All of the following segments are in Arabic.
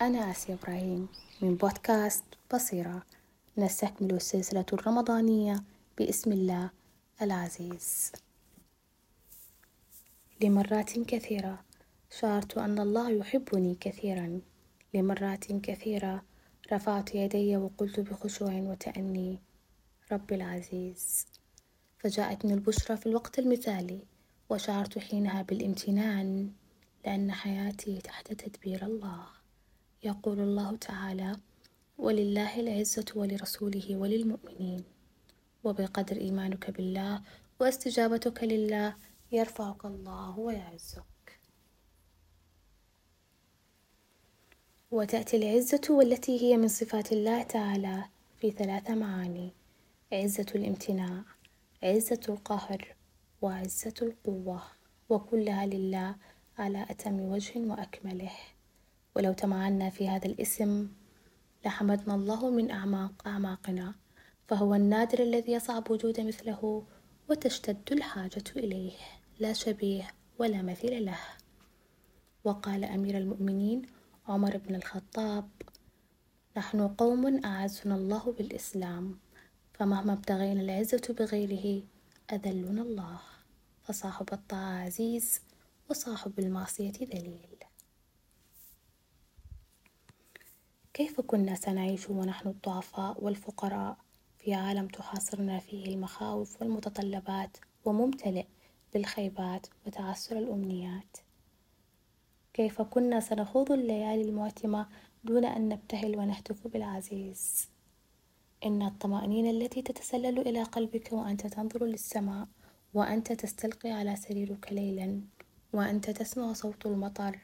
أنا آسيا إبراهيم من بودكاست بصيرة. نستكمل السلسلة الرمضانية باسم الله العزيز. لمرات كثيرة شعرت أن الله يحبني كثيرا. لمرات كثيرة رفعت يدي وقلت بخشوع وتأني رب العزيز. فجاءتني البشرى في الوقت المثالي وشعرت حينها بالامتنان لأن حياتي تحت تدبير الله. يقول الله تعالى ولله العزة ولرسوله وللمؤمنين. وبقدر إيمانك بالله واستجابتك لله يرفعك الله ويعزك. وتأتي العزة والتي هي من صفات الله تعالى في ثلاث معاني عزة الامتناع عزة القهر وعزة القوة. وكلها لله على أتم وجه وأكمله. ولو تمعنا في هذا الاسم لحمدنا الله من أعماق أعماقنا. فهو النادر الذي يصعب وجود مثله وتشتد الحاجة إليه. لا شبيه ولا مثيل له. وقال أمير المؤمنين عمر بن الخطاب نحن قوم أعزنا الله بالإسلام فمهما ابتغينا العزة بغيره أذلنا الله فصاحب الطاعة عزيز وصاحب المعصية ذليل. كيف كنا سنعيش ونحن الضعفاء والفقراء في عالم تحاصرنا فيه المخاوف والمتطلبات وممتلئ بالخيبات وتعسر الأمنيات؟ كيف كنا سنخوض الليالي المعتمة دون أن نبتهل ونهتف بالعزيز؟ إن الطمأنينة التي تتسلل إلى قلبك وأنت تنظر للسماء وأنت تستلقي على سريرك ليلا وأنت تسمع صوت المطر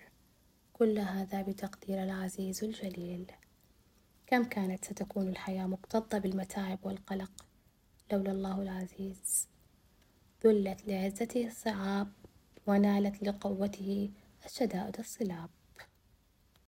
كل هذا بتقدير العزيز الجليل. كم كانت ستكون الحياة مكتظة بالمتاعب والقلق؟ لولا الله العزيز. ذلت لعزته الصعاب ونالت لقوته الشدائد الصلاب.